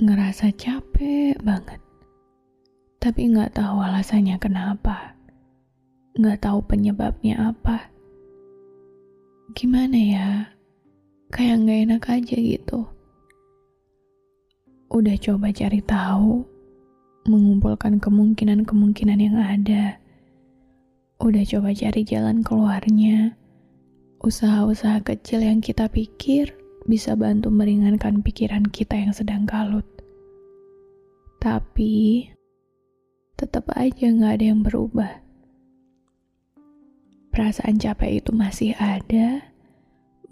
ngerasa capek banget, tapi nggak tahu alasannya kenapa, nggak tahu penyebabnya apa? Gimana ya? Kayak nggak enak aja gitu. Udah coba cari tahu, mengumpulkan kemungkinan-kemungkinan yang ada. Udah coba cari jalan keluarnya, usaha-usaha kecil yang kita pikir bisa bantu meringankan pikiran kita yang sedang kalut. Tapi, tetap aja nggak ada yang berubah. Perasaan capek itu masih ada,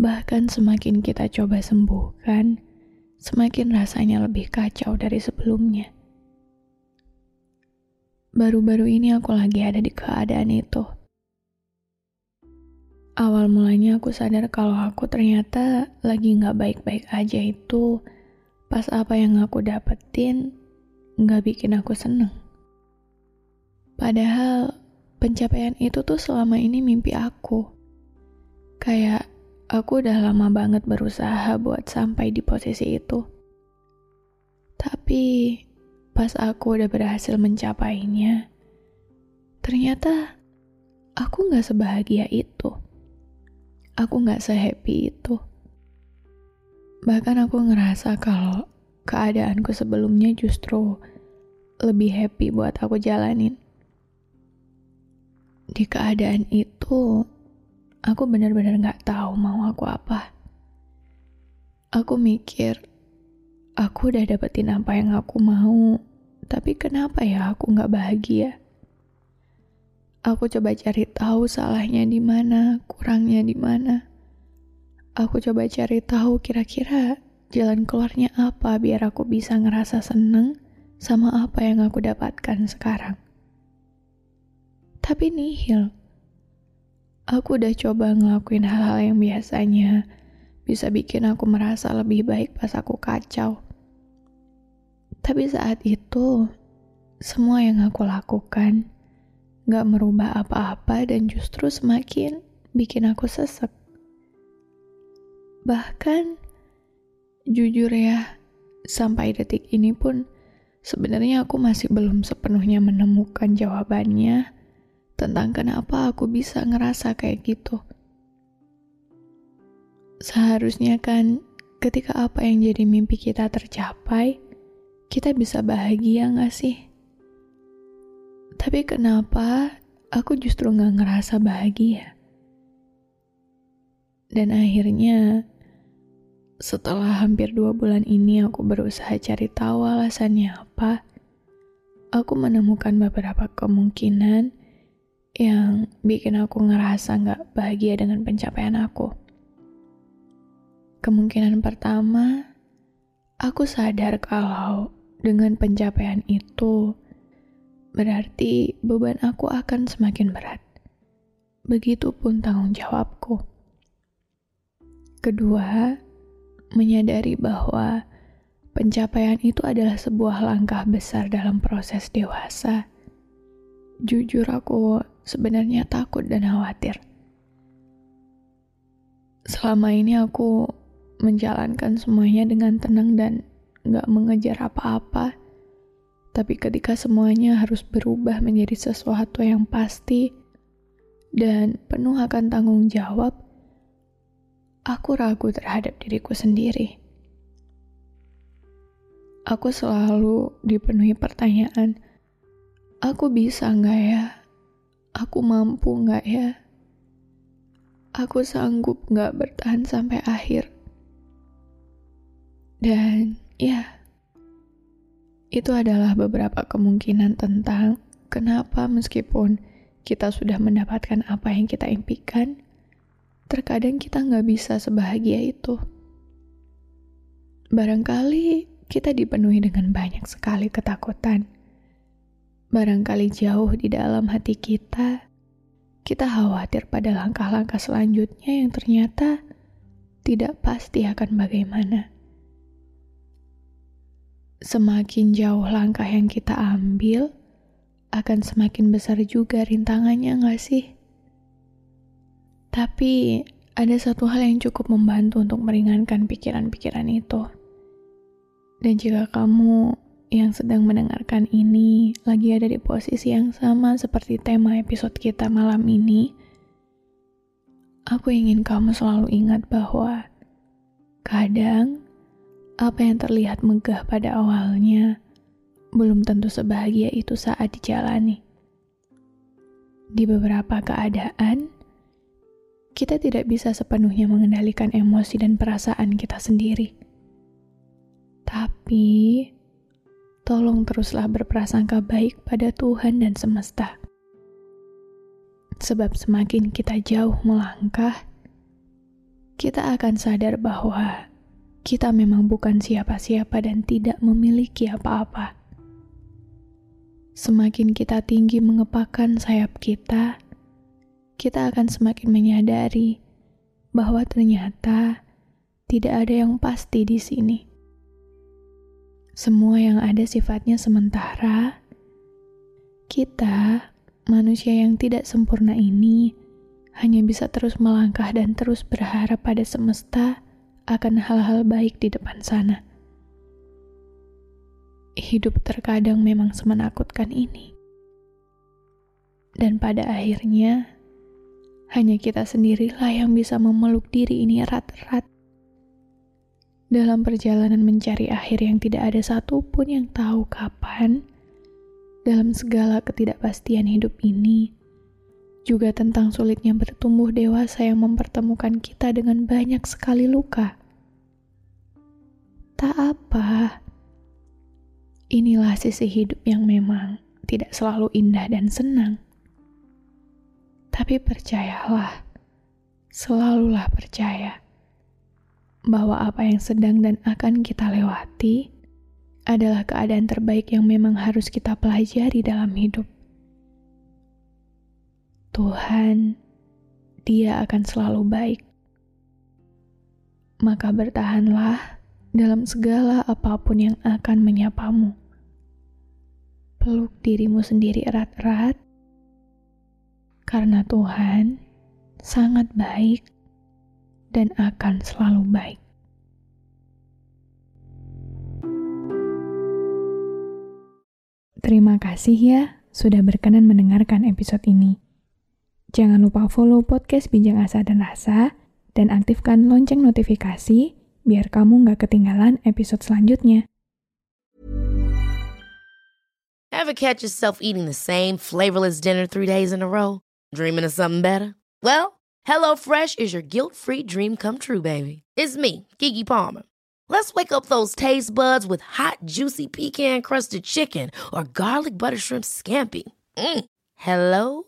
bahkan semakin kita coba sembuhkan, semakin rasanya lebih kacau dari sebelumnya. Baru-baru ini aku lagi ada di keadaan itu Awal mulanya aku sadar kalau aku ternyata lagi nggak baik-baik aja itu pas apa yang aku dapetin nggak bikin aku seneng. Padahal pencapaian itu tuh selama ini mimpi aku. Kayak aku udah lama banget berusaha buat sampai di posisi itu. Tapi pas aku udah berhasil mencapainya, ternyata aku nggak sebahagia itu aku gak sehappy itu. Bahkan aku ngerasa kalau keadaanku sebelumnya justru lebih happy buat aku jalanin. Di keadaan itu, aku benar-benar gak tahu mau aku apa. Aku mikir, aku udah dapetin apa yang aku mau, tapi kenapa ya aku gak bahagia? Aku coba cari tahu salahnya di mana, kurangnya di mana. Aku coba cari tahu kira-kira jalan keluarnya apa biar aku bisa ngerasa seneng sama apa yang aku dapatkan sekarang. Tapi nihil. Aku udah coba ngelakuin hal-hal yang biasanya bisa bikin aku merasa lebih baik pas aku kacau. Tapi saat itu, semua yang aku lakukan gak merubah apa-apa dan justru semakin bikin aku sesek. Bahkan, jujur ya, sampai detik ini pun sebenarnya aku masih belum sepenuhnya menemukan jawabannya tentang kenapa aku bisa ngerasa kayak gitu. Seharusnya kan ketika apa yang jadi mimpi kita tercapai, kita bisa bahagia gak sih? Tapi kenapa aku justru gak ngerasa bahagia? Dan akhirnya, setelah hampir dua bulan ini aku berusaha cari tahu alasannya apa, aku menemukan beberapa kemungkinan yang bikin aku ngerasa gak bahagia dengan pencapaian aku. Kemungkinan pertama, aku sadar kalau dengan pencapaian itu, berarti beban aku akan semakin berat. Begitupun tanggung jawabku. Kedua, menyadari bahwa pencapaian itu adalah sebuah langkah besar dalam proses dewasa. Jujur, aku sebenarnya takut dan khawatir. Selama ini aku menjalankan semuanya dengan tenang dan gak mengejar apa-apa tapi ketika semuanya harus berubah menjadi sesuatu yang pasti dan penuh akan tanggung jawab, aku ragu terhadap diriku sendiri. Aku selalu dipenuhi pertanyaan, aku bisa nggak ya? Aku mampu nggak ya? Aku sanggup nggak bertahan sampai akhir? Dan ya, itu adalah beberapa kemungkinan tentang kenapa meskipun kita sudah mendapatkan apa yang kita impikan, terkadang kita nggak bisa sebahagia itu. Barangkali kita dipenuhi dengan banyak sekali ketakutan. Barangkali jauh di dalam hati kita, kita khawatir pada langkah-langkah selanjutnya yang ternyata tidak pasti akan bagaimana semakin jauh langkah yang kita ambil, akan semakin besar juga rintangannya gak sih? Tapi ada satu hal yang cukup membantu untuk meringankan pikiran-pikiran itu. Dan jika kamu yang sedang mendengarkan ini lagi ada di posisi yang sama seperti tema episode kita malam ini, aku ingin kamu selalu ingat bahwa kadang apa yang terlihat megah pada awalnya belum tentu sebahagia itu saat dijalani. Di beberapa keadaan, kita tidak bisa sepenuhnya mengendalikan emosi dan perasaan kita sendiri. Tapi, tolong teruslah berprasangka baik pada Tuhan dan semesta. Sebab semakin kita jauh melangkah, kita akan sadar bahwa kita memang bukan siapa-siapa dan tidak memiliki apa-apa. Semakin kita tinggi mengepakkan sayap kita, kita akan semakin menyadari bahwa ternyata tidak ada yang pasti di sini. Semua yang ada sifatnya sementara. Kita, manusia yang tidak sempurna ini, hanya bisa terus melangkah dan terus berharap pada semesta akan hal-hal baik di depan sana. Hidup terkadang memang semenakutkan ini. Dan pada akhirnya, hanya kita sendirilah yang bisa memeluk diri ini erat-erat. Dalam perjalanan mencari akhir yang tidak ada satupun yang tahu kapan, dalam segala ketidakpastian hidup ini, juga tentang sulitnya bertumbuh dewasa yang mempertemukan kita dengan banyak sekali luka. Tak apa, inilah sisi hidup yang memang tidak selalu indah dan senang. Tapi percayalah, selalulah percaya bahwa apa yang sedang dan akan kita lewati adalah keadaan terbaik yang memang harus kita pelajari dalam hidup. Tuhan, Dia akan selalu baik. Maka bertahanlah dalam segala apa pun yang akan menyapamu. Peluk dirimu sendiri erat-erat, karena Tuhan sangat baik dan akan selalu baik. Terima kasih ya sudah berkenan mendengarkan episode ini. Jangan lupa follow podcast Bincang Asa dan Rasa dan aktifkan lonceng notifikasi biar kamu nggak ketinggalan episode selanjutnya. Ever catch yourself eating the same flavorless dinner three days in a row? Dreaming of something better? Well, HelloFresh is your guilt-free dream come true, baby. It's me, Kiki Palmer. Let's wake up those taste buds with hot, juicy pecan-crusted chicken or garlic butter shrimp scampi. Mm. Hello